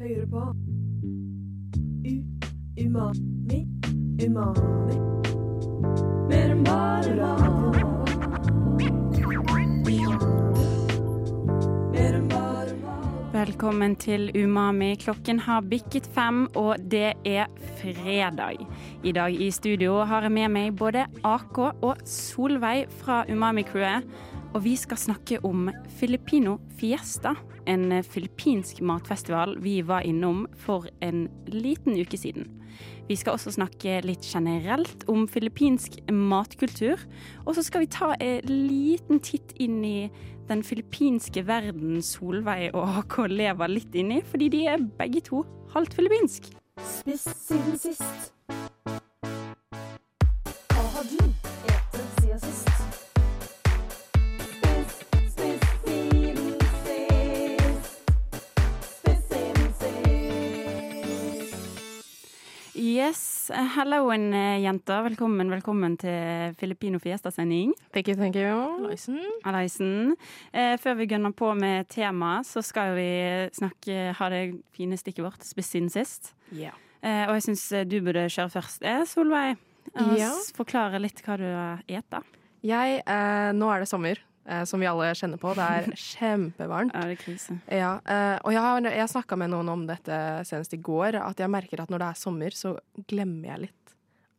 hører på U Umami Umami Mer enn bare mat Velkommen til Umami. Klokken har bikket fem, og det er fredag. I dag i studio har jeg med meg både AK og Solveig fra Umami-crewet. Og vi skal snakke om Filipino Fiesta, en filippinsk matfestival vi var innom for en liten uke siden. Vi skal også snakke litt generelt om filippinsk matkultur. Og så skal vi ta en liten titt inn i den filippinske verden Solveig og AK lever litt inni, fordi de er begge to halvt filippinsk. Spist siden sist Yes, helloen jenter. Velkommen, velkommen til Filippino Fiesta-sending. Thank you, thank you. Aloysen. Eh, før vi gønner på med temaet, så skal vi snakke, ha det fine stikket vårt, spiss siden sist. Ja. Eh, og jeg syns du burde kjøre først, eh, Solveig. Og Ja. Forklare litt hva du eter. Jeg, eh, nå er det sommer, eh, som vi alle kjenner på. Det er kjempevarmt. er det krise. Ja, eh, og jeg har jeg snakka med noen om dette senest i går, at jeg merker at når det er sommer, så glemmer jeg litt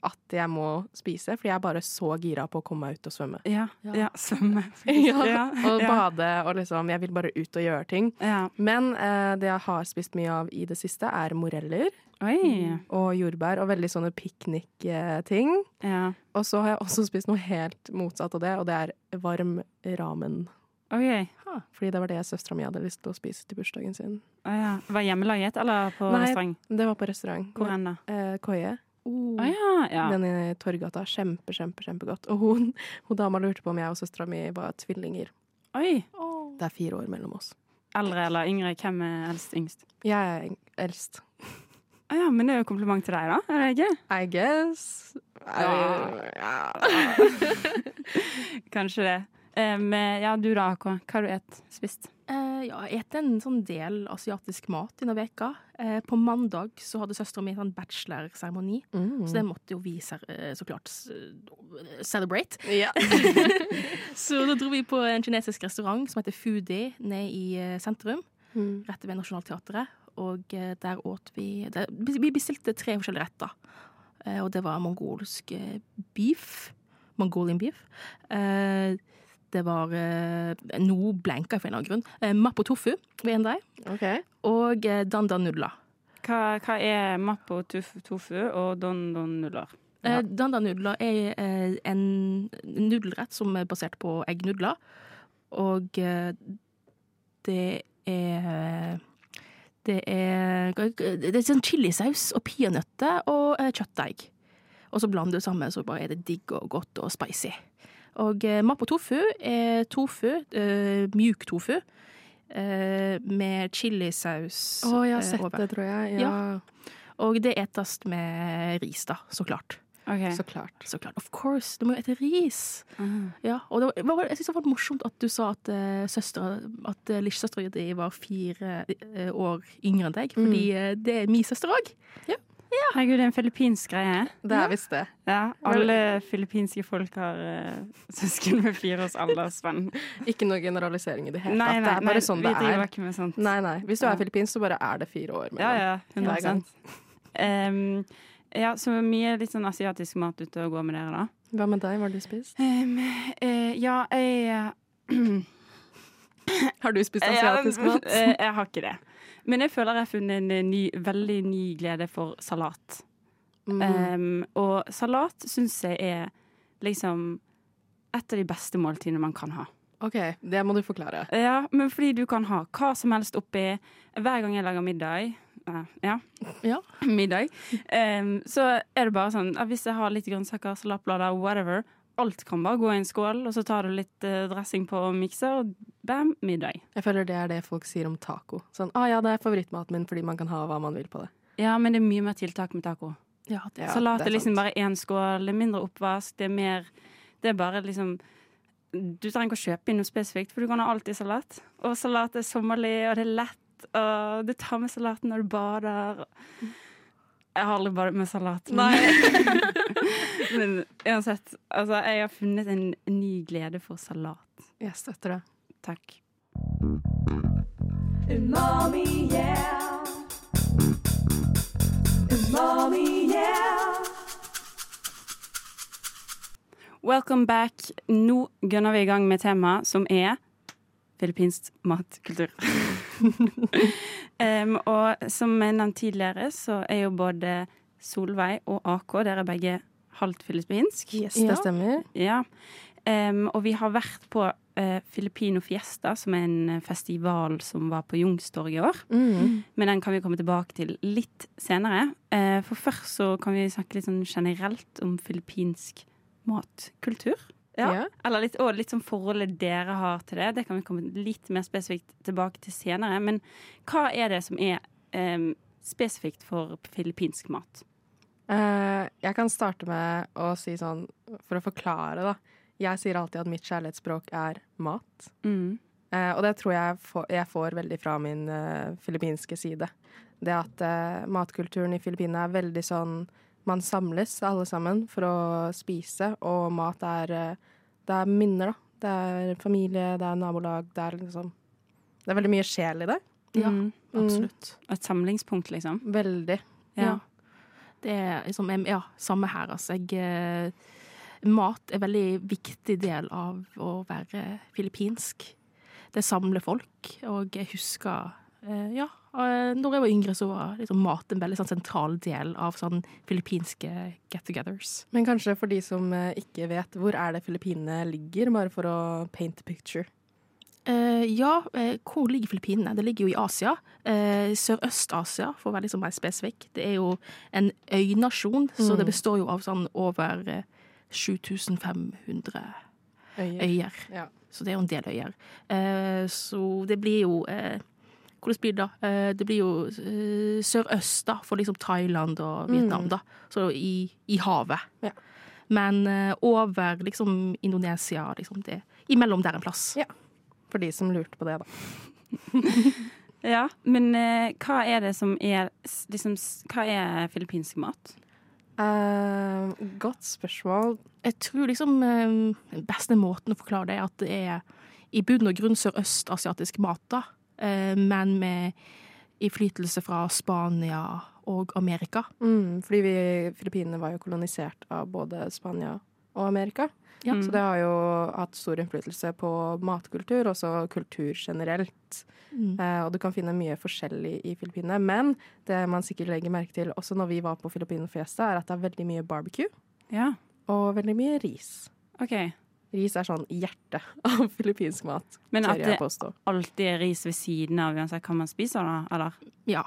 at jeg må spise, fordi jeg er bare så gira på å komme meg ut og svømme. Ja, Ja. ja svømme. Ja, og bade og liksom Jeg vil bare ut og gjøre ting. Ja. Men eh, det jeg har spist mye av i det siste, er moreller Oi. og jordbær og veldig sånne piknikting. Ja. Og så har jeg også spist noe helt motsatt av det, og det er varm ramen. Okay. Fordi det var det søstera mi hadde lyst til å spise til bursdagen sin. Å ja. Var hjemmelaget eller på Nei. restaurant? Det var på restaurant. Hvor hen da? Eh, Koie. Oh. ah, ja. ja. Den i Torgata. Kjempe, kjempe, kjempegodt. Og hun, hun dama lurte på om jeg og søstera mi var tvillinger. Oi. Oh. Det er fire år mellom oss. Eldre eller yngre? Hvem er eldst yngst? Jeg er eldst. Ah, ja, men det er jo kompliment til deg, da. Er det ikke? I guess. Ja. Kanskje det. Eh, men ja, du da, Hva har du et spist? Uh, ja, jeg spiste en sånn del asiatisk mat denne veka. Uh, på mandag så hadde søstera mi en sånn bachelorseremoni, Mm. så det måtte jo vi ser, eh, så klart celebrate. Ja. Så da dro vi på en kinesisk restaurant som heter Foodie nede i eh, sentrum, Mm. rett ved Nationaltheatret. Og eh, der åt vi der, Vi bestilte tre forskjellige retter. Uh, og det var mongolsk eh, beef. Mongolian beef. Eh, det var eh, Nå blenka for en eller annen grunn. Eh, Mapo tofu ved en dag. OK. Og eh, dandan nudler. Hva, hva er mappo tofu, tofu og dandan nudler? Eh, dandan nudler er eh, en nudelrett som er basert på eggnudler. Og eh, det er Det er, det er sånn chilisaus og peanøtter og eh, kjøttdeig. Og så blander du sammen, så bare er det digg og godt og spicy. Og eh, mapo tofu er tofu, eh, mjuk tofu, eh, med chilisaus over. Å, jeg har sett over. det, tror jeg. Ja, Og det etes med ris, da, så klart. Ok. så klart. Så klart. Of course, du må jo ete ris. Mm. Ja, og det var, jeg synes det var morsomt at du sa at uh, søstera At uh, lillesøstera di var fire uh, år yngre enn deg. Fordi uh, det er min søster òg. Herregud, det er en filippinsk greie. Det er visst det. Ja, alle filippinske folk har uh, søsken med fire års aldersspenn. Ikke noe generalisering i det hele tatt. Det er bare nei, sånn det er. ikke med sånt. Nei, nei. Hvis du Ja. er filippinsk, så bare er det fire år Ja, mellom. ja. Hver gang. 100 um, Ja, så mye litt sånn asiatisk mat ute og går med dere, da. Hva med deg? Hva har du spist? Um, uh, ja, jeg Har du spist asiatisk mat? Jeg har ikke det. Men jeg føler jeg har funnet en eh, ny, veldig ny glede for salat. Mm. Um, og salat syns jeg er liksom et av de beste måltidene man kan ha. OK, det må du forklare. Ja, men fordi du kan ha hva som helst oppi hver gang jeg lager middag. eh, ja, Ja. middag. Um, så er det bare sånn at hvis jeg har litt grønnsaker, salatblader, whatever, alt kan bare gå i en skål, og så tar du litt uh, dressing på og mikser, og bam, middag. Jeg føler det er det folk sier om taco. Sånn, ah, ja, det er favorittmaten min fordi man kan ha hva man vil på det. Ja, men det er mye mer tiltak med taco. Ja, det, Ja, Salat er, er liksom sant. bare én skål, det er mindre oppvask, det er mer Det er bare liksom Du trenger ikke å kjøpe inn noe spesifikt, for du kan ha alt i salat. Og salat er sommerlig, og det er lett, Og du tar med salaten når du bader. Jeg har aldri badet med salat. Nei. Men uansett, altså, jeg har funnet en ny glede for salat. Jeg støtter det. Takk. Umami, yeah. Umami, yeah. Welcome back. Nå gønner vi i gang med temaet som er filippinsk matkultur. um, og som jeg nevnt tidligere, så er jo både Solveig og AK, dere er begge halvt filippinsk. Yes, Ja. det stemmer. Ja. Um, og vi har vært på uh, Filipino Fiesta, som er en festival som var på Youngstorget i år. Mm. Men den kan vi komme tilbake til litt senere. Eh, for først så kan vi snakke litt sånn generelt om filippinsk matkultur. Ja. Ja. Eller litt, og litt sånn forholdet dere har til det. Det kan vi komme litt mer spesifikt tilbake til senere. Men hva er det som er eh, spesifikt for filippinsk mat? Eh, jeg kan starte med å si sånn, for å forklare, da. Jeg sier alltid at mitt kjærlighetsspråk er mat. Mm. Eh, og det tror jeg får, jeg får veldig fra min eh, filippinske side. Det at eh, matkulturen i Filippinene er veldig sånn Man samles alle sammen for å spise, og mat er eh, Det er minner, da. Det er familie, det er nabolag, det er liksom Det er veldig mye sjel i det. Ja, Mm. absolutt. Et samlingspunkt, liksom. Veldig. Ja. Det er liksom, ja, samme her, altså. Jeg, eh, mat er en veldig viktig del av å være filippinsk. Det samler folk, og jeg husker eh, Ja, eh, når jeg var yngre, så var liksom mat en veldig sånn, sentral del av sånn filippinske get-togethers. Men kanskje for de som eh, ikke vet, hvor er det Filippinene ligger? Bare for å paint a picture. Uh, ja, hvor ligger Filippinene? Det ligger jo i Asia. Uh, Sørøst-Asia, for å være liksom mer spesifikk. Det er jo en øynasjon, så Mm. det består jo av sånn over 7500 Øyer. øyer. Ja. Så det er jo en del øyer. Eh, så det blir jo eh, Hvordan blir det da? Eh, det blir jo sørøst da, for liksom Thailand og Vietnam, Mm. da. Så i, i havet. Ja. Men over liksom Indonesia, liksom det Imellom der en plass. Ja. For de som lurte på det, da. Ja, men hva er det som er liksom, Hva er filippinsk mat? Eh, godt spørsmål. Jeg tror liksom eh, den beste måten å forklare det er at det er i bunn og grunn sørøstasiatisk mat, da. Eh, men med innflytelse fra Spania og Amerika. Mm, fordi vi, Filippinene var jo kolonisert av både Spania og Amerika. Ja. Så det har jo hatt stor innflytelse på matkultur, også kultur generelt. Mm. Eh, og du kan finne mye forskjellig i Filippinene. Men det man sikkert legger merke til også når vi var på Filipino Fiesta, er at det er veldig mye barbecue Ja, og veldig mye ris. OK. Ris er sånn hjertet av filippinsk mat, Men at det alltid er ris ved siden av uansett hva man spiser, da? Eller? Ja.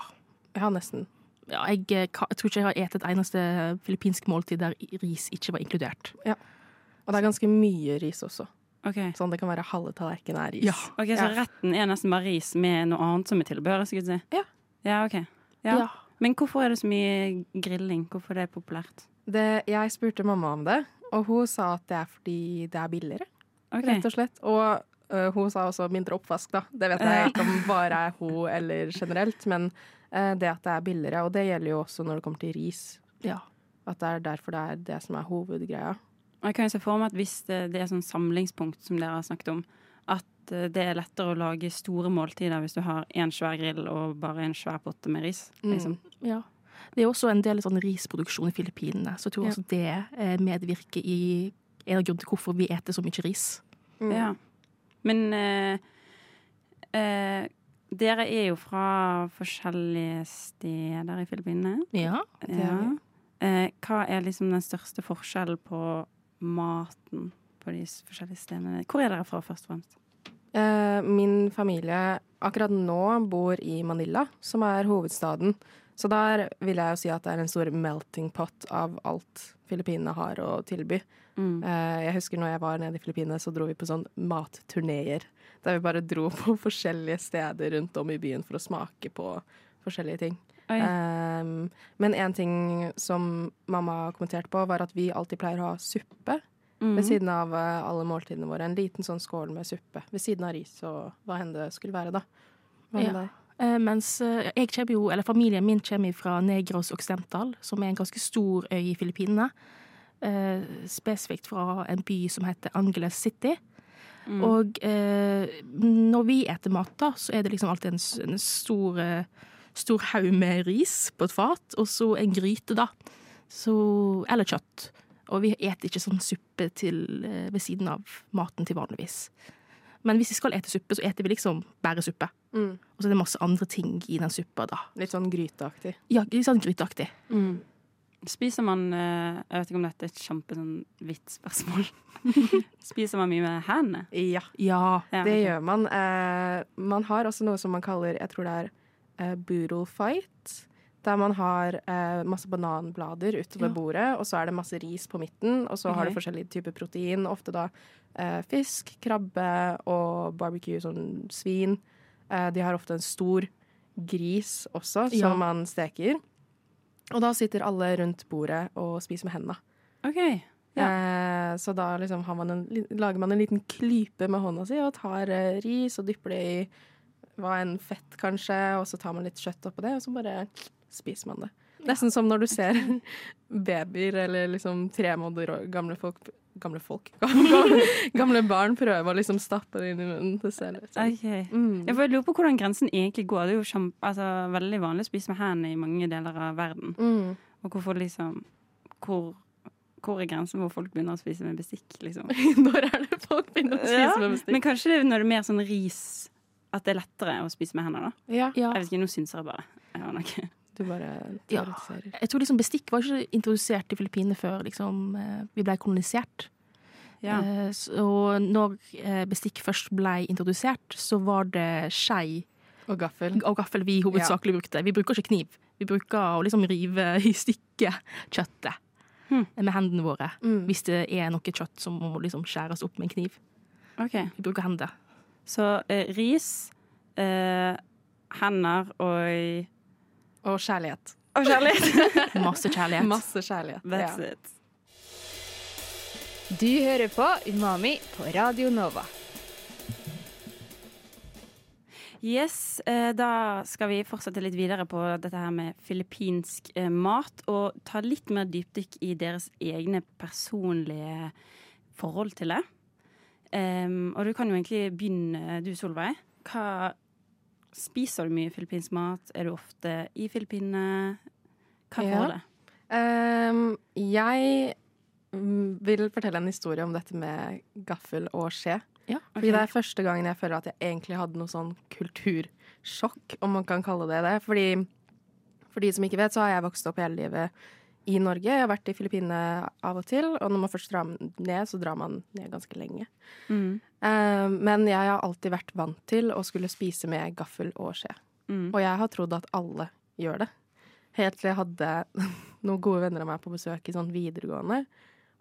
Ja, nesten. Ja jeg, eh, jeg tror ikke jeg har spist et eneste filippinsk måltid der ris ikke var inkludert. Og det er ganske mye ris også. OK. Sånn det kan være halve tallerkenen er ris. Ja. Ok, Så Ja. retten er nesten bare ris med noe annet som er tilbehør? si. Ja. Ja, ok. Ja. Men hvorfor er det så mye grilling? Hvorfor er det populært? Det, jeg spurte mamma om det, og hun sa at det er fordi det er billigere. Ok. rett og slett. Og øh, hun sa også mindre oppvask, da. Det vet jeg ikke om bare er hun eller generelt, men uh, det at det er billigere. Og det gjelder jo også når det kommer til ris. Ja. At det er derfor det er det som er hovedgreia. Og jeg kan jo se for meg at hvis det, det er sånn samlingspunkt som dere har snakket om, at eh, det er lettere å lage store måltider hvis du har én svær grill og bare en svær potte med ris. Mm. Liksom. Ja. Det er også en del sånn risproduksjon i Filippinene, så jeg tror Ja. også det medvirker i en av grunnene til hvorfor vi eter så mye ris. Mm. Ja. Men eh, eh, dere er jo fra forskjellige steder i Filippinene. Ja. Det er vi. Eh, hva er liksom den største forskjellen på maten på de forskjellige stedene? Hvor er dere fra, først og fremst? Eh, min familie akkurat nå bor i Manila, som er hovedstaden. Så der vil jeg jo si at det er en stor melting pot av alt Filippinene har å tilby. Mm. Eh, jeg husker når jeg var nede i Filippinene, så dro vi på sånn matturneer. Der vi bare dro på forskjellige steder rundt om i byen for å smake på forskjellige ting. Um, men en ting som mamma kommenterte på, var at vi alltid pleier å ha suppe mm. ved siden av eh, alle måltidene våre. En liten sånn skål med suppe ved siden av ris og hva enn det skulle være, da. Hva med Ja. deg? Eh, mens eh, jeg kommer jo, eller familien min kommer fra Negros Occidental, som er en ganske stor øy i Filippinene. Eh, spesifikt fra en by som heter Angeles City. Mm. Og eh, når vi eter mat, da, så er det liksom alltid en, en stor, stor haug med ris på et fat, og så en gryte, da. Så, eller kjøtt. Og vi eter ikke sånn suppe til, ved siden av maten til vanligvis. Men hvis vi skal ete suppe, så eter vi liksom bare suppe. Mm. Og så er det masse andre ting i den suppa, da. Litt sånn gryteaktig. Ja, litt sånn gryteaktig. Mm. Spiser man eh, Jeg vet ikke om dette er et kjempe sånn spørsmål. Spiser man mye med hendene? Ja, Ja. Det gjør man. Eh, man har også noe som man kaller, jeg tror det er eh, boodle fight. Der man har eh, masse bananblader utover Ja. bordet, og så er det masse ris på midten. Og så har Ok. du forskjellige typer protein, ofte da eh, fisk, krabbe og barbecue, sånn svin. Eh, de har ofte en stor gris også, som Ja. man steker. Og da sitter alle rundt bordet og spiser med hendene. OK. Eh, så da liksom har man en, lager man en liten klype med hånda si og tar eh, ris og dypper det i hva enn fett, kanskje, og så tar man litt kjøtt oppå det, og så bare spiser man det. Nesten som når du ser babyer eller liksom tre måneder gamle folk Gamle folk? Gamle, gamle barn prøver å liksom stappe det inn i munnen. Det ser litt sånn. Ok. Mm. Jeg får- lurer på hvordan grensen egentlig går. Det er jo kjempe, altså, veldig vanlig å spise med hendene i mange deler av verden. Mm. Og hvorfor liksom Hvor, hvor er grensen hvor folk begynner å spise med bestikk, liksom? Når er det folk begynner å spise Ja, med bestikk? Men kanskje det er når det er mer sånn ris at det er lettere å spise med hendene, da? Ja, ja. Jeg vet ikke, nå synser jeg bare. Jeg. Du bare Ja. Jeg tror liksom bestikk var ikke introdusert i Filippinene før liksom, eh, vi ble kolonisert. Ja. Eh, Så når eh, bestikk først ble introdusert, så var det skei Og gaffel. og gaffel vi hovedsakelig brukte. Vi bruker ikke kniv. Vi bruker å liksom rive i stykker kjøttet Hmm. med hendene våre. Mm. Hvis det er noe kjøtt som må liksom skjæres opp med en kniv. Okay. Vi bruker hender. Så eh, ris, eh, hender og Og kjærlighet. Og kjærlighet. Masse kjærlighet. Masse kjærlighet. That's ja. it. Du hører på Umami på Radio Nova. Yes, eh, da skal vi fortsette litt videre på dette her med filippinsk eh, mat, og ta litt mer dypdykk i deres egne personlige forhold til det. Um, og du kan jo egentlig begynne, du Solveig. Hva Spiser du mye filippinsk mat? Er du ofte i Filippinene? Hva er Ja. forholdet? Ehm, jeg vil fortelle en historie om dette med gaffel og skje. Ja, Fordi det er første gangen jeg føler at jeg egentlig hadde noe sånn kultursjokk, om man kan kalle det det. Fordi, for de som ikke vet, så har jeg vokst opp hele livet i Norge. Jeg har vært i Filippinene av og til, og når man først drar ned, så drar man ned ganske lenge. Mm. Uh, men jeg har alltid vært vant til å skulle spise med gaffel og skje. Mm. Og jeg har trodd at alle gjør det. Helt til jeg hadde noen gode venner av meg på besøk i sånn videregående.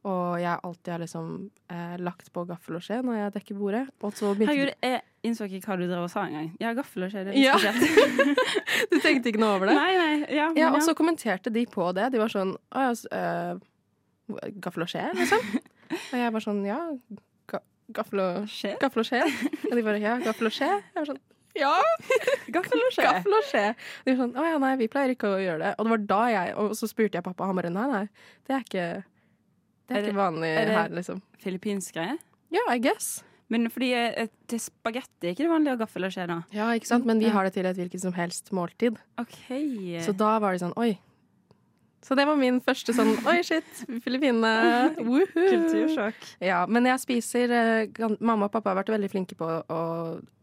Og jeg alltid har liksom eh, lagt på gaffel og skje når jeg dekker bordet. Og så begynte Herregud, jeg innså ikke hva du drev og sa engang. Ja, gaffel og skje, Ja. Du tenkte ikke noe over det? Nei, nei, ja, Ja, og så kommenterte de på det. De var sånn Å ja, øh, gaffel og skje, liksom? Og jeg var sånn Ja, ga gaffel og Skje? Gaffel og skje. Og de bare Ja, gaffel og skje? Jeg var sånn Ja, Gaffel og skje. gaffel og skje. De var sånn Å ja, nei, vi pleier ikke å gjøre det. Og det var da jeg Og så spurte jeg pappa, han bare Nei, nei, det er ikke Det Er er det- ikke vanlig er det- her, liksom. Filippinsk greie? Ja, I guess. Men fordi eh, til spagetti er ikke det vanlig å gaffel og skje, da? Ja, ikke sant? Men vi har det til et hvilket som helst måltid. OK. Så da var det sånn Oi. Så det var min første sånn Oi, shit, Filippinene. Kultursjokk. Ja, men jeg spiser eh, Mamma og pappa har vært veldig flinke på å,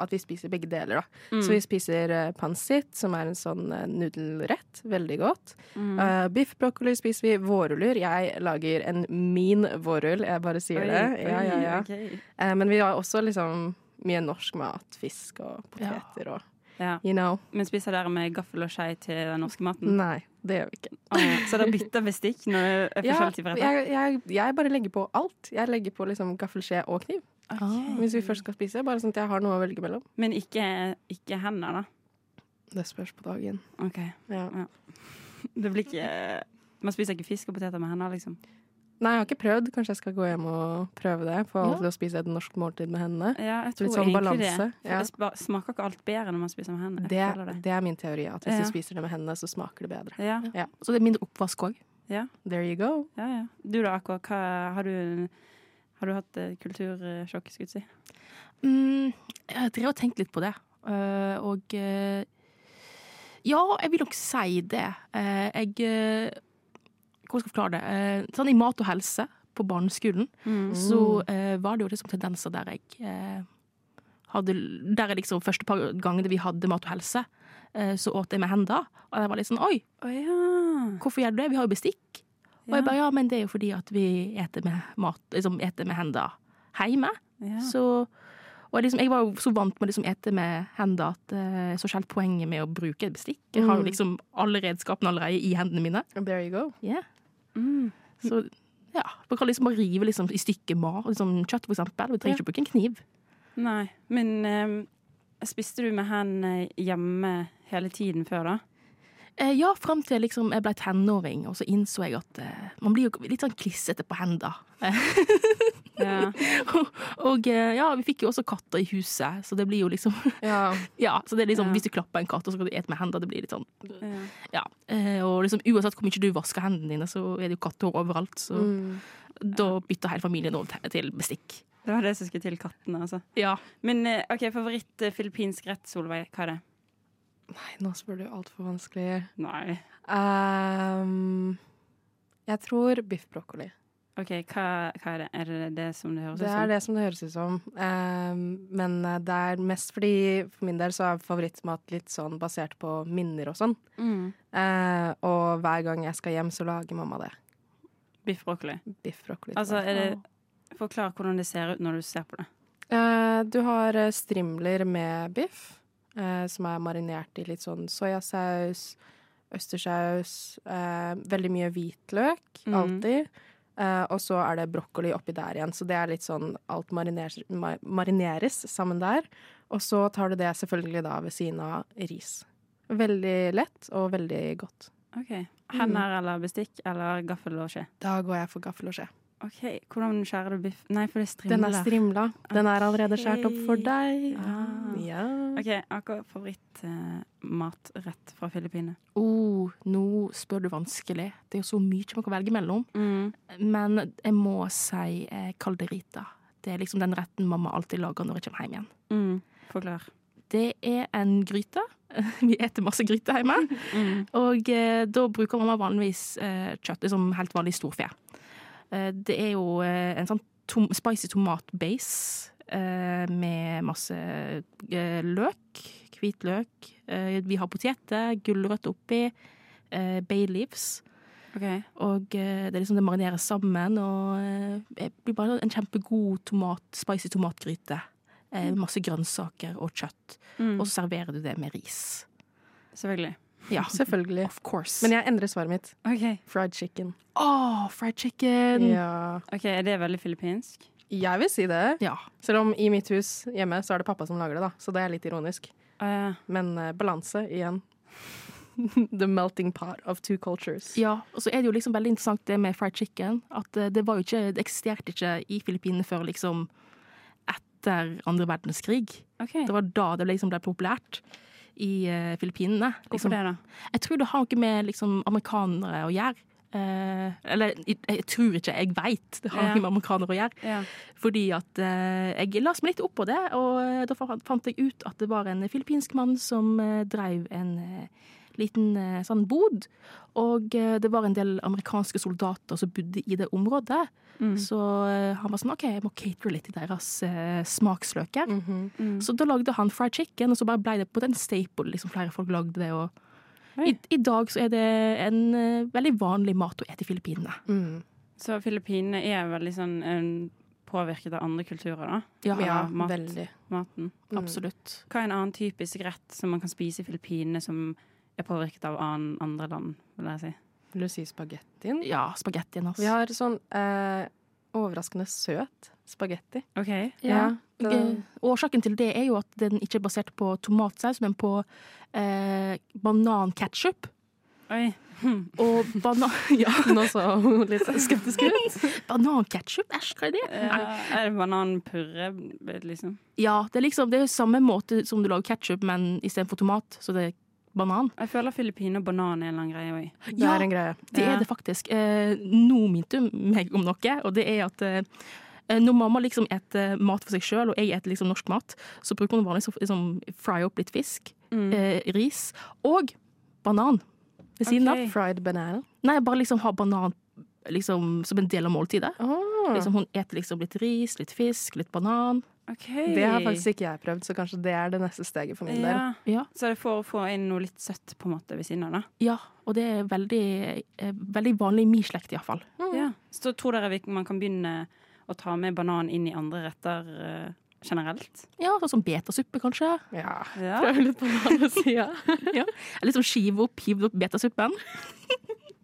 at vi spiser begge deler. da. Mm. Så vi spiser uh, pansit, som er en sånn eh, nudelrett. Veldig godt. Mm. Uh, biff broccoli spiser vi. Vårruller. Jeg lager en min vårrull, jeg bare sier Oi, det. Ja, ja, ja. Okay. Uh, men vi har også liksom mye norsk mat. Fisk og poteter og Ja. you know. Men spiser dere med gaffel og skei til den norske maten? Nei, det gjør vi ikke. Ah, så dere bytter bestikk når det er Ja, jeg, jeg, jeg bare legger på alt. Jeg legger på liksom gaffelskje og kniv. Okay. Hvis vi først skal spise. Bare sånn at jeg har noe å velge mellom. Men ikke, ikke hender, da? Det spørs på dagen. OK. Ja. Det blir ikke Man spiser ikke fisk og poteter med hender, liksom? Nei, jeg har ikke prøvd. Kanskje jeg skal gå hjem og prøve det. Få alle til å spise et norsk måltid med hendene. Ja, jeg tror Litt sånn balanse, det. Ja. det smaker ikke alt bedre når man spiser med hendene. Det, det. det er min teori. At hvis Ja. du spiser det med hendene, så smaker det bedre. Ja, Så det er mindre oppvask òg. There you go. ja, ja. Du da, Akko, har du har du hatt eh, kultursjokk, skulle jeg si? Mm, jeg drev og tenkte litt på det. Uh, og uh, ja, jeg vil nok si det. Uh, jeg Hvordan skal jeg forklare det? Eh, sånn I mat og helse på barneskolen Mm. så eh, var det jo liksom tendenser der jeg eh, hadde Der er liksom første par gangene vi hadde mat og helse, eh, så åt jeg med hendene. Og jeg var litt sånn Oi, oh, ja. hvorfor gjør du det? Vi har jo bestikk. Og jeg bare ja, men det er jo fordi at vi eter med mat, liksom eter med hendene hjemme. ja. Så, og jeg liksom, jeg var jo så vant med å liksom ete med hendene at uh, så skjelt poenget med å bruke et bestikk. Jeg har jo Mm. liksom alle redskapene allerede i hendene mine. There you go. Mm. Så ja, man kan liksom bare rive liksom i stykker mat, liksom kjøtt for eksempel. Du trenger ikke bruke en kniv. Nei, men um, spiste du med hendene hjemme hele tiden før, da? Eh, ja, fram til liksom jeg ble tenåring, og så innså jeg at eh, man blir jo litt sånn klissete på hendene. Ja. og eh, ja, vi fikk jo også katter i huset, så det blir jo liksom Ja. Ja, så det er liksom, Ja. hvis du klapper en katt, og så skal du ete med hendene, det blir litt sånn ja. Ja. Eh, og liksom uansett hvor mye du vasker hendene dine, så er det jo katter overalt. Så Mm. da bytter hele familien over til- bestikk. Det var det som skulle til kattene, altså. Ja. Men OK, favoritt filippinsk rett, Solveig. Hva er det? Nei, nå spør du altfor vanskelig. Nei. Um, jeg tror biff brokkoli. OK, hva, hva er det? Er det det som det høres ut som? det er det som det høres ut som. Um, men eh, det er mest fordi for min del så er favorittmat litt sånn basert på minner og sånn. Mm. Uh, og hver gang jeg skal hjem, så lager mamma det. Biff brokkoli. Biff brokkoli. Altså, er det Forklar hvordan det ser ut når du ser på det. Uh, du har strimler med biff, eh, som er marinert i litt sånn soyasaus, østersaus, eh, veldig mye hvitløk, mm. alltid. Eh, og så er det brokkoli oppi der igjen, så det er litt sånn alt marineres, ma marineres sammen der. Og så tar du det selvfølgelig da ved siden av ris. Veldig lett og veldig godt. OK. Hender eller bestikk eller gaffel og skje? Da går jeg for gaffel og skje. OK, hvordan skjærer du biff? Nei, for det er Den er strimla. Den er allerede skåret opp for deg. Ah. Ja. OK, akkurat favorittmatrett fra Filippinene? Oh, nå spør du vanskelig. Det er jo så mye man kan velge mellom. Mm. Men jeg må si eh, calderita. Det er liksom den retten mamma alltid lager når jeg kommer hjem igjen. Mm. Forklar. Det er en gryte. Vi eter masse gryte hjemme. Mm. Og eh, da bruker mamma vanligvis eh, kjøtt, liksom helt vanlig storfe. Eh, det er jo eh, en sånn tom, spicy tomatbase eh, med masse eh, løk, hvitløk. Eh, vi har poteter, gulrøtter oppi, eh, bay leaves. Okay. Og eh, det, er liksom, det marineres sammen, og eh, det blir bare en kjempegod tomat, spicy tomatgryte. Eh, masse grønnsaker og kjøtt. Mm. Og så serverer du det med ris. Selvfølgelig. Ja, Selvfølgelig. of course. Men jeg endrer svaret mitt. Okay. Fried chicken. Åh, fried chicken! Ja. Ok, Er det veldig filippinsk? Jeg vil si det. Ja. Selv om i mitt hus hjemme så er det pappa som lager det, da. Så det er litt ironisk. Uh. Men uh, balanse igjen. The melting pot of two cultures. Ja, og så er det jo liksom veldig interessant det med fried chicken. At eh, det var jo ikke, det eksisterte ikke i Filippinene før liksom etter andre verdenskrig. Okay. Det var da det liksom ble populært i uh, Filippinene. Hvorfor Liksom. det, da? Jeg tror det har noe med liksom amerikanere å gjøre. Eh, eller jeg, jeg tror ikke, jeg veit det har Ja. med amerikanere å gjøre. Ja. Fordi at eh, jeg las meg litt opp på det, og eh, da fant jeg ut at det var en filippinsk mann som eh, drev en eh, liten eh, sånn bod. Og det var en del amerikanske soldater som bodde i det området. Mm. Så han var sånn OK, jeg må catere litt til deres eh, smaksløker. Mhm. Mm. Så da lagde han fried chicken, og så bare ble det på den staple. Liksom flere folk lagde det. Og. I, I dag så er det en eh, veldig vanlig mat å ete i Filippinene. Mm. Så Filippinene er veldig sånn påvirket av andre kulturer, da? Ja, Ja, mat. veldig. Maten. Mm. absolutt. Hva er en annen typisk rett som man kan spise i Filippinene som er påvirket av annen, andre land, vil jeg si? Vil du si spagettien? Ja, spagettien. Altså. Vi har sånn eh, overraskende søt spagetti. OK. Ja. det- Eh, Årsaken til det er jo at den ikke er basert på tomatsaus, men på eh, bananketchup. Oi. Og banan... Ja, Nå så hun litt skeptisk ut. bananketchup, æsj, hva er det? Ja, er det bananpurre, liksom? Ja, det er liksom det er samme måte som du lager ketsjup, men istedenfor tomat, så det er banan. Jeg føler Filippine og banan er en annen greie òg. Det er en greie. Det Ja. er det faktisk. Eh, nå minte hun meg om noe, og det er at eh, når mamma liksom eter mat for seg sjøl, og jeg eter liksom norsk mat, så bruker hun vanligvis å liksom, fry opp litt fisk, Mm. eh, ris og banan ved siden av. Fried banana. Nei, bare liksom ha banan liksom, som en del av måltidet. Oh, Liksom, hun eter liksom litt ris, litt fisk, litt banan. Okay. Det har faktisk ikke jeg prøvd, så kanskje det er det neste steget for min del. ja. Ja. Så det er for å få inn noe litt søtt på en måte ved siden av, da? ja, og det er veldig, eh, veldig vanlig i min slekt, iallfall. Ja. Så tror dere man kan begynne å ta med banan inn i andre retter eh, generelt? Ja, sånn som betasuppe, kanskje. Ja. Ja. Prøv litt på den andre sida. Ja. Litt sånn skive opp, hiv opp betasuppen.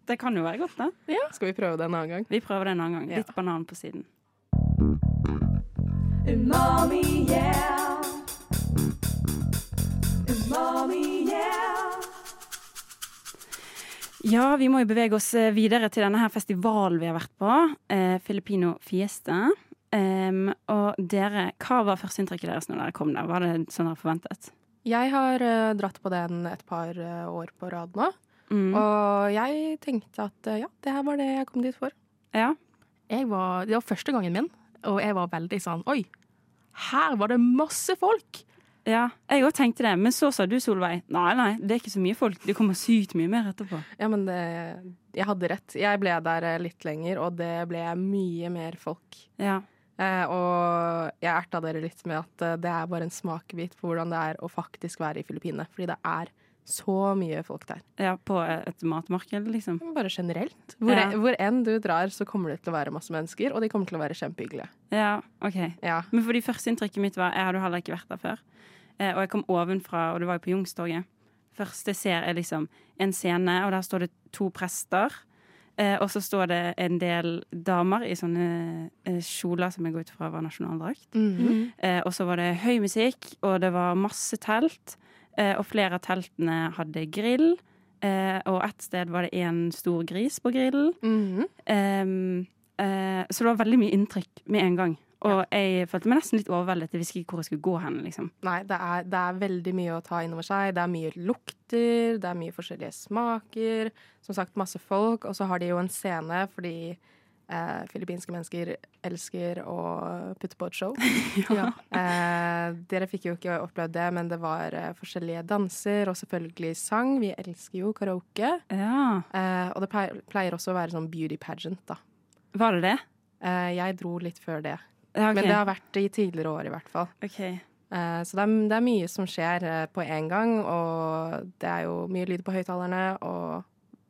Det kan jo være godt, da. Skal vi prøve det en annen gang? Vi prøver det en annen gang. Ja. Litt banan på siden. Umami, yeah. Umami, yeah. Ja, vi må jo bevege oss eh, videre til denne her festivalen vi har vært på. Eh, Filipino Fiesta. Um, og dere, hva var førsteinntrykket deres når dere kom der? Var det sånn dere forventet? Jeg har uh, dratt på den et par uh, år på rad nå. Mm. Og jeg tenkte at uh, ja, det her var det jeg kom dit for. Ja. Jeg var, det var første gangen min, og jeg var veldig sånn Oi, her var det masse folk! Ja, jeg òg tenkte det. Men så sa du, Solveig, nei, nei, det er ikke så mye folk. Det kommer sykt mye mer etterpå. Ja, men det, jeg hadde rett. Jeg ble der eh, litt lenger, og det ble mye mer folk. Ja. Eh, og jeg erta dere litt med at eh, det er bare en smakebit på hvordan det er å faktisk være i Filippinene. Fordi det er så mye folk der. ja, på et matmarked, liksom. Bare generelt. Hvor, Ja. hvor enn du drar, så kommer det til å være masse mennesker, og de kommer til å være kjempehyggelige. Ja, OK. Ja. Men fordi førsteinntrykket mitt var Jeg hadde heller ikke vært der før. Eh, og jeg kom ovenfra, og det var jo på Youngstorget. Første jeg ser, er liksom en scene, og der står det to prester. Eh, og så står det en del damer i sånne eh, kjoler som jeg går ut fra var nasjonaldrakt. Mhm. Eh, og så var det høy musikk, og det var masse telt. Eh, og flere av teltene hadde grill. Eh, og ett sted var det en stor gris på grillen. Mm eh, så det var veldig mye inntrykk med en gang. Og jeg følte meg nesten litt overveldet. Jeg visste ikke hvor jeg skulle gå hen. liksom. Nei, det er, det er veldig mye å ta inn over seg. Det er mye lukter, det er mye forskjellige smaker. Som sagt, masse folk. Og så har de jo en scene fordi eh, filippinske mennesker elsker å putte på et show. Ja. Eh, dere fikk jo ikke opplevd det, men det var eh, forskjellige danser og selvfølgelig sang. Vi elsker jo karaoke. Ja, Eh, og det pleier, også å være sånn beauty pageant, da. Var det det? Eh, jeg dro litt før det. Ja, okay. Men det har vært i tidligere år, i hvert fall. Okay. Eh, Så det er, det er mye som skjer på en gang, og det er jo mye lyd på høyttalerne. Og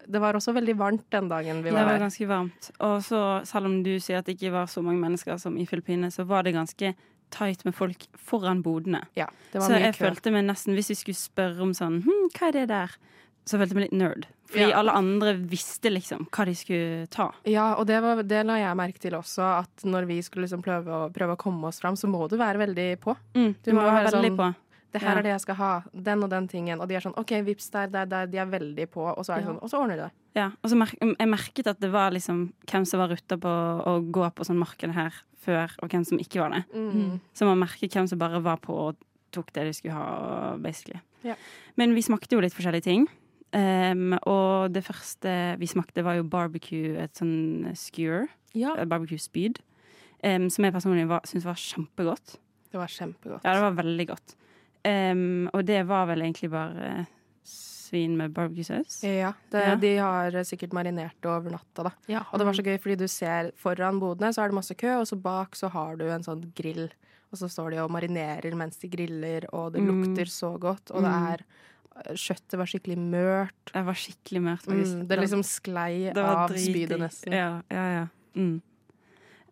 det var også veldig varmt den dagen vi Det var var ganske varmt. Og så, selv om du sier at det ikke var så mange mennesker som i Filippinene, så var det ganske tight med folk foran bodene. Ja, det var Så mye jeg kø. følte meg nesten, hvis vi skulle spørre om sånn hm, hva er det der? Så følte jeg meg litt nerd. Fordi Ja. alle andre visste liksom hva de skulle ta. Ja, og det, var, det la jeg merke til også, at når vi skulle liksom prøve, å, prøve å komme oss fram, så må du være veldig på. Mm, du, Du må må være være veldig sånn- på. Det her Ja. er det jeg skal ha. Den og den tingen. Og de er sånn OK, vips der, der, der. De er veldig på. Og så er Ja. sånn, og så ordner de det. Ja, og så mer jeg merket at det var liksom hvem som var rutta på å gå på sånn marked her før, og hvem som ikke var det. Mm. Så man merket hvem som bare var på og tok det de skulle ha, basically. Ja. Men vi smakte jo litt forskjellige ting. Um, og det første vi smakte, var jo barbecue, et sånn skewer, Ja. barbecue-spyd. Um, som jeg personlig syns var kjempegodt. Det var kjempegodt. Ja, det var veldig godt. Um, og det var vel egentlig bare svin med barbecue-saus. Ja, det, Ja. De har sikkert marinert det over natta, da. Ja. Og det var så gøy, fordi du ser foran bodene, så er det masse kø, og så bak så har du en sånn grill. Og så står de og marinerer mens de griller, og det Mm. lukter så godt. Og det Mm. er Kjøttet var skikkelig mørt. Det var skikkelig mørt, faktisk. Mm, det liksom sklei Det av spydet nesten. Ja, ja, ja. Mm.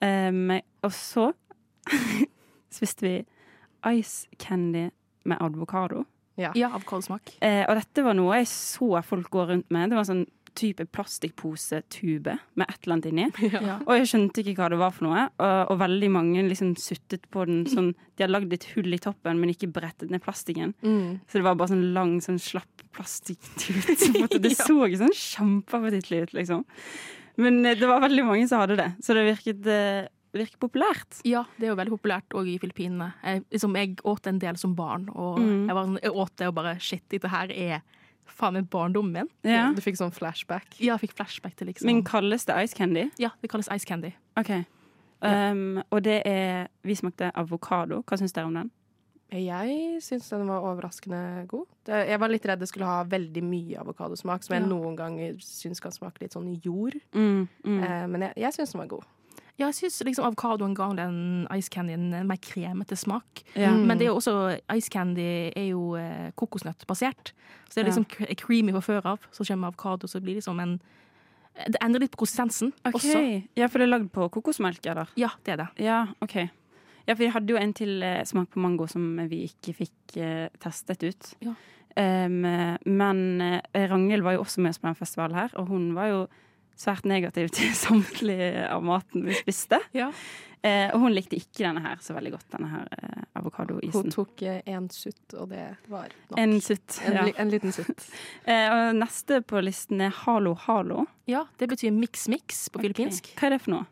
Um, og så spiste vi ice candy med avokado. ja, avokadosmak. Eh, og dette var noe jeg så folk gå rundt med. Det var sånn type plastikkposetube med et eller annet inni. Ja. Og jeg skjønte ikke hva det var for noe. Og, og veldig mange liksom suttet på den sånn De hadde lagd et hull i toppen, men ikke brettet ned plastikken. Mm. Så det var bare sånn lang, sånn slapp plastikktut. Det så ikke sånn kjempeappetittlig ut, liksom. Men eh, det var veldig mange som hadde det, så det virket, eh, virket populært. Ja, det er jo veldig populært òg i Filippinene. Jeg, liksom, jeg åt en del som barn, og Mm. jeg, var, sånn- jeg åt det og bare Shit, dette her er faen meg barndommen min. Ja. Du fikk sånn flashback. Ja, jeg fikk flashback til liksom Men kalles det ice candy? Ja, det kalles ice candy. OK. Um, og det er Vi smakte avokado. Hva syns dere om den? Jeg syns den var overraskende god. Det, jeg var litt redd det skulle ha veldig mye avokadosmak, som jeg Ja. noen ganger syns kan smake litt sånn jord. Mm, mm. Eh, men jeg, jeg syns den var god. Ja, jeg syns liksom avokadoen ga den ice candyen en mer kremete smak. Ja. Mm. Men det er jo også ice candy er jo eh, kokosnøttbasert. Så det er liksom cre- creamy fra før av. Så kommer avokado, så blir det liksom en Det endrer litt på konsistensen okay. også. Ja, for det er lagd på kokosmelk, eller? Ja, det er det. Ja, OK. Ja, for vi hadde jo en til eh, smak på mango som vi ikke fikk eh, testet ut. Ja. Um, men eh, Ragnhild var jo også med oss på den festivalen her, og hun var jo svært negativ til samtlige av maten vi spiste. Ja. Eh, og hun likte ikke denne her så veldig godt, denne her eh, Hun tok én sutt, og det var nok. En sutt. En, Ja. li- en liten sutt. Eh, og neste på listen er halo halo. ja, det betyr mix-mix på filippinsk. Hva er det for noe?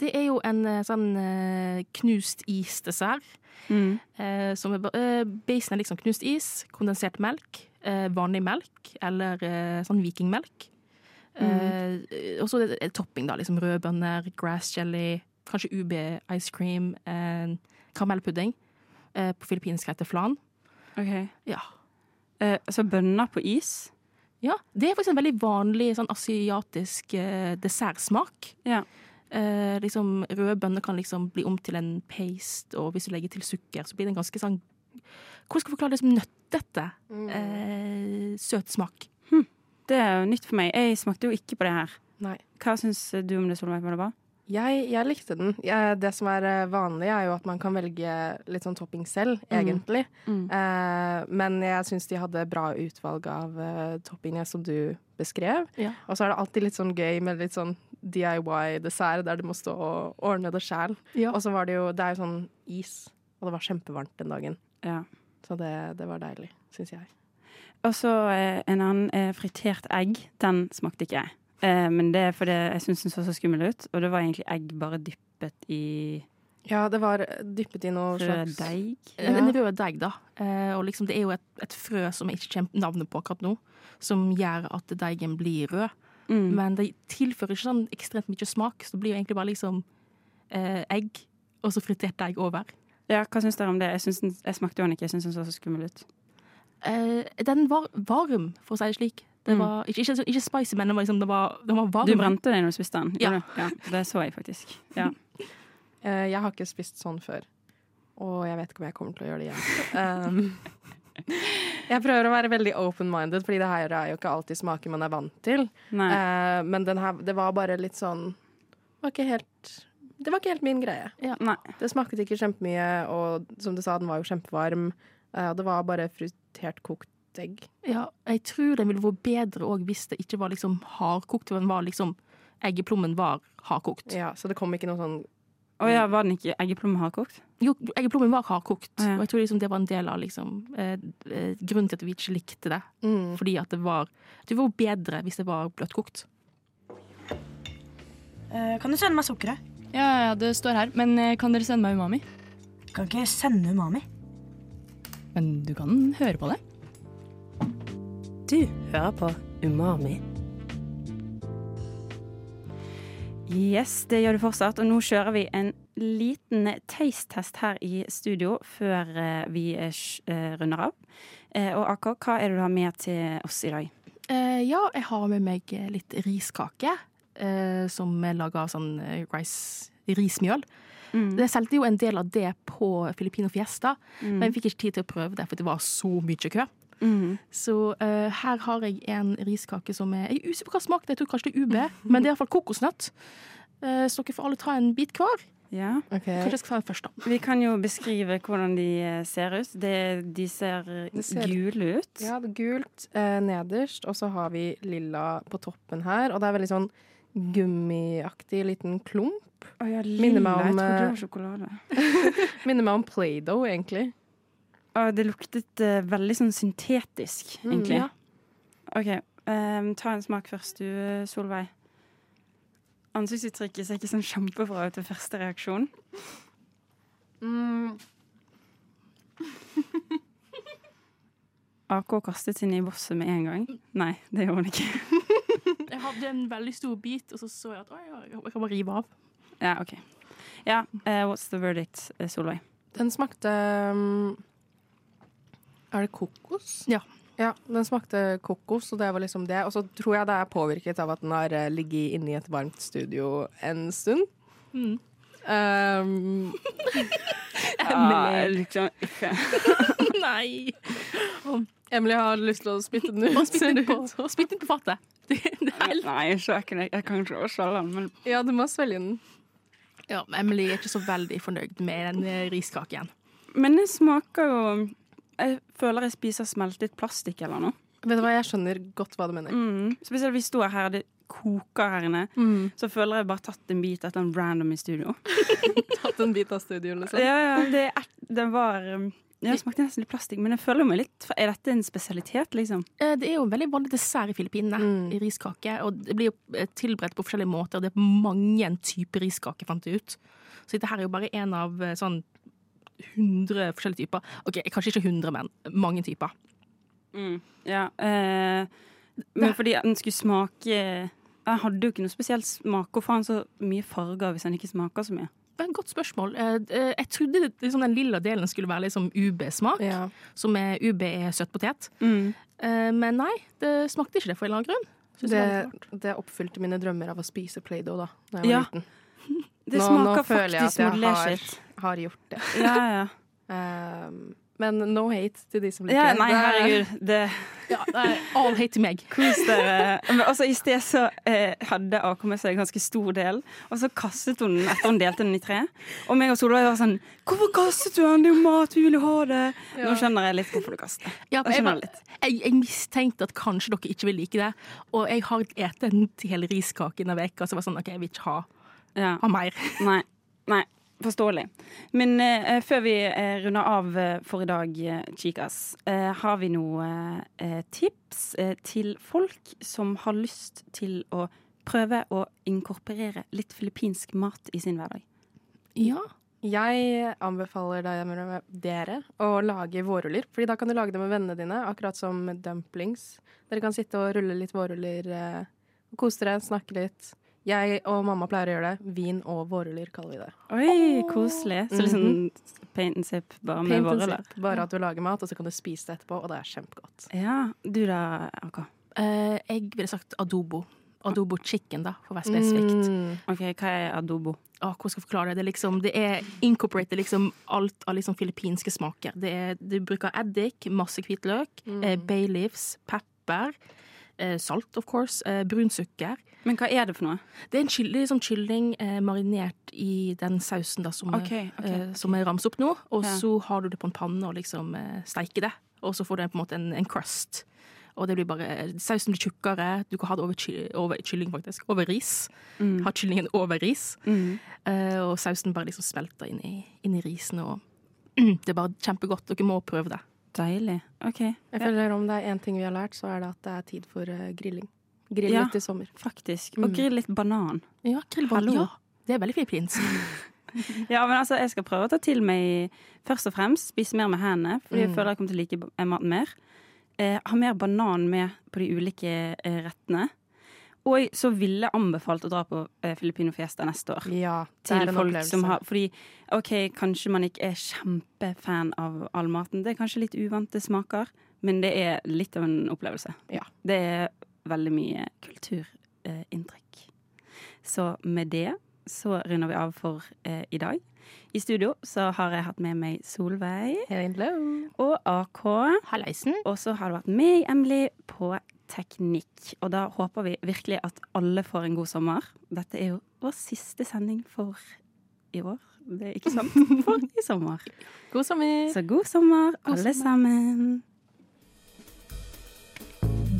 Det er jo en eh, sånn knust knust isdessert. Mm. Eh, som er, eh, basen er liksom knust is, kondensert melk, eh, vanlig melk eller eh, sånn vikingmelk. Eh, og så topping, da. Liksom røde bønner, grass jelly, kanskje UB ice cream, eh, karamellpudding. Eh, på filippinsk heter flan. Ok. Ja. Eh, så bønner på is? ja. Det er faktisk en veldig vanlig sånn asiatisk dessertsmak. Ja. Eh, liksom, røde bønner kan liksom bli om til en paste, og hvis du legger til sukker, så blir det en ganske sånn Hvordan skal jeg forklare det som nøttete? Eh, søt smak. Det er jo nytt for meg. Jeg smakte jo ikke på det her. Nei. Hva syns du om det, Solveig? Var det bra? Jeg, jeg likte den. Jeg, det som er eh, vanlig, er jo at man kan velge litt sånn topping selv, Mm. egentlig. Mm. Eh, men jeg syns de hadde bra utvalg av uh, toppingene som du beskrev. Ja. Og så er det alltid litt sånn gøy med litt sånn DIY-dessert, der du må stå og ordne det sjæl. Ja. Og så var det jo Det er jo sånn is, og det var kjempevarmt den dagen. Ja. Så det, det var deilig, syns jeg. Og så eh, en annen eh, fritert egg. Den smakte ikke jeg. Eh, men det er fordi jeg syntes den så så skummel ut. Og det var egentlig egg bare dyppet i Ja, det var dyppet i noe slags deig. En, en rød deig, da. Eh, og liksom, det er jo et, et frø som jeg ikke kjenner navnet på akkurat nå, som gjør at deigen blir rød. Mm. Men det tilfører ikke sånn ekstremt mye smak, så det blir jo egentlig bare liksom eh, egg og så fritert deig over. Ja, hva syns dere om det? Jeg, syns den, jeg smakte jo den ikke. Jeg syns den så så skummel ut. Eh, den var varm, for å si det slik. Det Mm. var, ikke, ikke, ikke spicy, men den var, liksom, den var, den var varm. Du brente deg når du spiste den? Ja. ja. Det så jeg faktisk. Ja. Eh, Jeg har ikke spist sånn før, og jeg vet ikke om jeg kommer til å gjøre det igjen. Um, jeg prøver å være veldig open-minded, fordi det her er jo ikke alltid smaker man er vant til. Eh, men den her, det var bare litt sånn var ikke helt, Det var ikke helt min greie. Nei. Det smakte ikke kjempemye, og som du sa, den var jo kjempevarm. Eh, og det var bare fritert kokt egg. Ja, jeg tror den ville vært bedre òg hvis det ikke var liksom hardkokt. Den var liksom, eggeplommen var hardkokt. Ja, så det kom ikke noe sånn Å ja, var den ikke eggeplommen hardkokt? Jo, eggeplommen var hardkokt, Ja. og jeg tror liksom det var en del av liksom, eh, eh, grunnen til at vi ikke likte det. mm. Fordi at det var Det var bedre hvis det var bløtkokt. Eh, Kan du sende meg sukkeret? Ja, ja, det står her. Men eh, kan dere sende meg umami? Kan ikke sende umami. Men du kan høre på det. Du hører på Umami. Yes, det gjør du fortsatt. Og nå kjører vi en liten taste-test her i studio før eh, vi eh, eh, runder av. Eh, og AK, hva er det du har med til oss i dag? Eh, ja, jeg har med meg litt riskake, eh, som er laga av sånn rice, rismjøl. Mm. Det solgte jo en del av det på Filipino Fiesta, Mm. men jeg fikk ikke tid til å prøve det, for det var så mye kø. Mm. Så uh, her har jeg en riskake som er Jeg er usikker på hva smak det er, jeg tror kanskje det er UB, men det er iallfall kokosnøtt. Uh, så dere får alle ta en bit hver. Ja. Okay. Kanskje jeg skal ta den først, da. Vi kan jo beskrive hvordan de eh, ser ut. Det, de ser, Det ser- gule ut. Ja, det er gult eh, nederst, og så har vi lilla på toppen her. Og det er veldig sånn gummiaktig liten klump. Å ja, Minner meg om, Jeg trodde det eh, var sjokolade. Minner meg om Play-Doh, egentlig. Å, det luktet uh, veldig sånn syntetisk, Mm, ja. OK, um, ta en smak først du, eh, Solveig. Ansiktsuttrykket ser ikke sånn kjempebra ut ved første reaksjon. Mm. AK kastet sin i bosset med en gang. Nei, det gjorde hun ikke. Jeg hadde en veldig stor bit, og så så jeg at oi, jeg kan bare rive av. Ja, OK. Ja, uh, what's the verdict, eh, Solveig? Den smakte um, Er det kokos? Ja. Ja, den smakte kokos, og det var liksom det. Og så tror jeg det er påvirket av at den har eh, ligget inne i et varmt studio en stund. Mm. Um, Ja, liksom ikke. Nei! Emily har lyst til å spytte den ut. Spytt den på, spytt den på fatet. Er helt Nei, jeg er ikke. Jeg kan ikke svelge den, men Ja, du må svelge den. Ja, men Emily er ikke så veldig fornøyd med den eh, riskaken. Men det smaker jo Jeg føler jeg spiser smeltet plastikk eller noe. Vet du hva, jeg skjønner godt hva du mener. Mm. Spesielt hvis vi står her, det koker her inne. Mm. Så føler jeg bare tatt en bit etter en random i studio. Tatt en bit av studio, liksom. Ja, ja, det, er, det var um, ja, Det smakte nesten litt plastikk, men jeg føler meg litt Er dette en spesialitet, liksom? Eh, Det er jo veldig vanlig dessert i Filippinene, Mm. i riskake. Og det blir jo eh, tilberedt på forskjellige måter. Det er mange typer riskake, fant jeg ut. Så dette her er jo bare en av eh, sånn 100 forskjellige typer. Ok, kanskje ikke 100, men mange typer. Ja. Eh, men fordi den skulle smake Jeg hadde jo ikke noe spesielt smak. Hvorfor har den så mye farger hvis den ikke smaker så mye? Godt spørsmål. Eh, eh, Jeg trodde liksom, den lilla delen skulle være liksom UB-smak, Ja. som er UB er søt potet. Mm. Men nei, det smakte ikke det for en eller annen grunn. Det Det, det oppfylte mine drømmer av å spise Play-Doh da da jeg var Ja. liten. Det Nå- smaker nå føler jeg at jeg har, Har gjort det. Ja, ja. Um, men no hate til de som liker ja, nei, Det er- herregud. Det Ja, nei, all hate til meg. Kos dere. Men altså, I sted så eh, hadde AK med seg en ganske stor del, og så kastet hun den etter hun delte den i tre. Og meg og Solveig var sånn 'Hvorfor kastet du den? Det er jo mat, vi vil jo ha det.' Nå skjønner jeg litt hvorfor du kastet. Ja, Jeg jeg, jeg, jeg mistenkte at kanskje dere ikke vil like det. Og jeg har spist en hel riskake en uke, så var var sånn OK, jeg vil ikke ha, Ja. ha mer. Nei. Nei. Forståelig. Men eh, før vi eh, runder av eh, for i dag, Chikas, Chicas, eh, har vi noen eh, tips eh, til folk som har lyst til å prøve å inkorporere litt filippinsk mat i sin hverdag? Ja. Jeg anbefaler dere å lage vårruller, Fordi da kan du lage det med vennene dine, akkurat som dumplings. Dere kan sitte og rulle litt vårruller, eh, og kose dere, snakke litt. Jeg og mamma pleier å gjøre det. Vin og vårruller kaller vi det. Oi, koselig. Så liksom paint and sip bare med Paint vårruller. Bare at du lager mat, og så kan du spise det etterpå, og det er kjempegodt. Ja, du da, AK? Eh, jeg ville sagt adobo. Adobo chicken, da, for å være spesifikt. Mm. Ok, hva er adobo? Åh, hvordan skal jeg forklare det? Det er, liksom, det er incorporated liksom alt av liksom filippinske smaker. Det er, du bruker eddik, masse hvitløk, eh, bay leaves, pepper, salt, of course, eh, brunsukker. Men hva er det for noe? Det er en kyll- det er sånn kylling eh, marinert i den sausen da, som, okay, okay, eh, som er ramset opp nå. Og Ja. så har du det på en panne og liksom eh, steiker det. Og så får du på en måte en, en crust. Og det blir bare, sausen blir tjukkere. Du kan ha det over, ky over kylling, faktisk. Over ris. Mm. Ha kyllingen over ris. Mm. Eh, og sausen bare liksom smelter inn i, inn i risen. Og det er bare kjempegodt. Dere må prøve det. Deilig. OK. Jeg føler om det er én ting vi har lært, så er det at det er tid for eh, grilling. Grill Ja. litt i sommer. Faktisk. Mm. Og grill litt banan. Ja, grill Hallo. Ja, det er veldig filippinsk. Ja, men altså, jeg skal prøve å ta til meg først og fremst spise mer med hendene, fordi jeg Mm. føler jeg kommer til å like ba- maten mer. Eh, ha mer banan med på de ulike eh, rettene. Og så ville jeg anbefalt å dra på eh, Filipino Fiesta neste år. Ja, Til en folk som har Fordi OK, kanskje man ikke er kjempefan av all maten. Det er kanskje litt uvante smaker, men det er litt av en opplevelse. Ja. Det er veldig mye kulturinntrykk. Så med det så runder vi av for eh, i dag. I studio så har jeg hatt med meg Solveig Hello. og AK. Halleisen. Og så har det vært meg, Emily, på teknikk. Og da håper vi virkelig at alle får en god sommer. Dette er jo vår siste sending for i år. Det er ikke sant. For i sommer. God sommer! Så god sommer, alle sammen.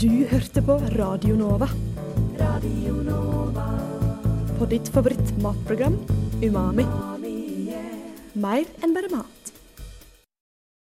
Du hørte på Radio Nova. Radio Nova. På ditt favoritt-matprogram Umami. Mer enn bare mat.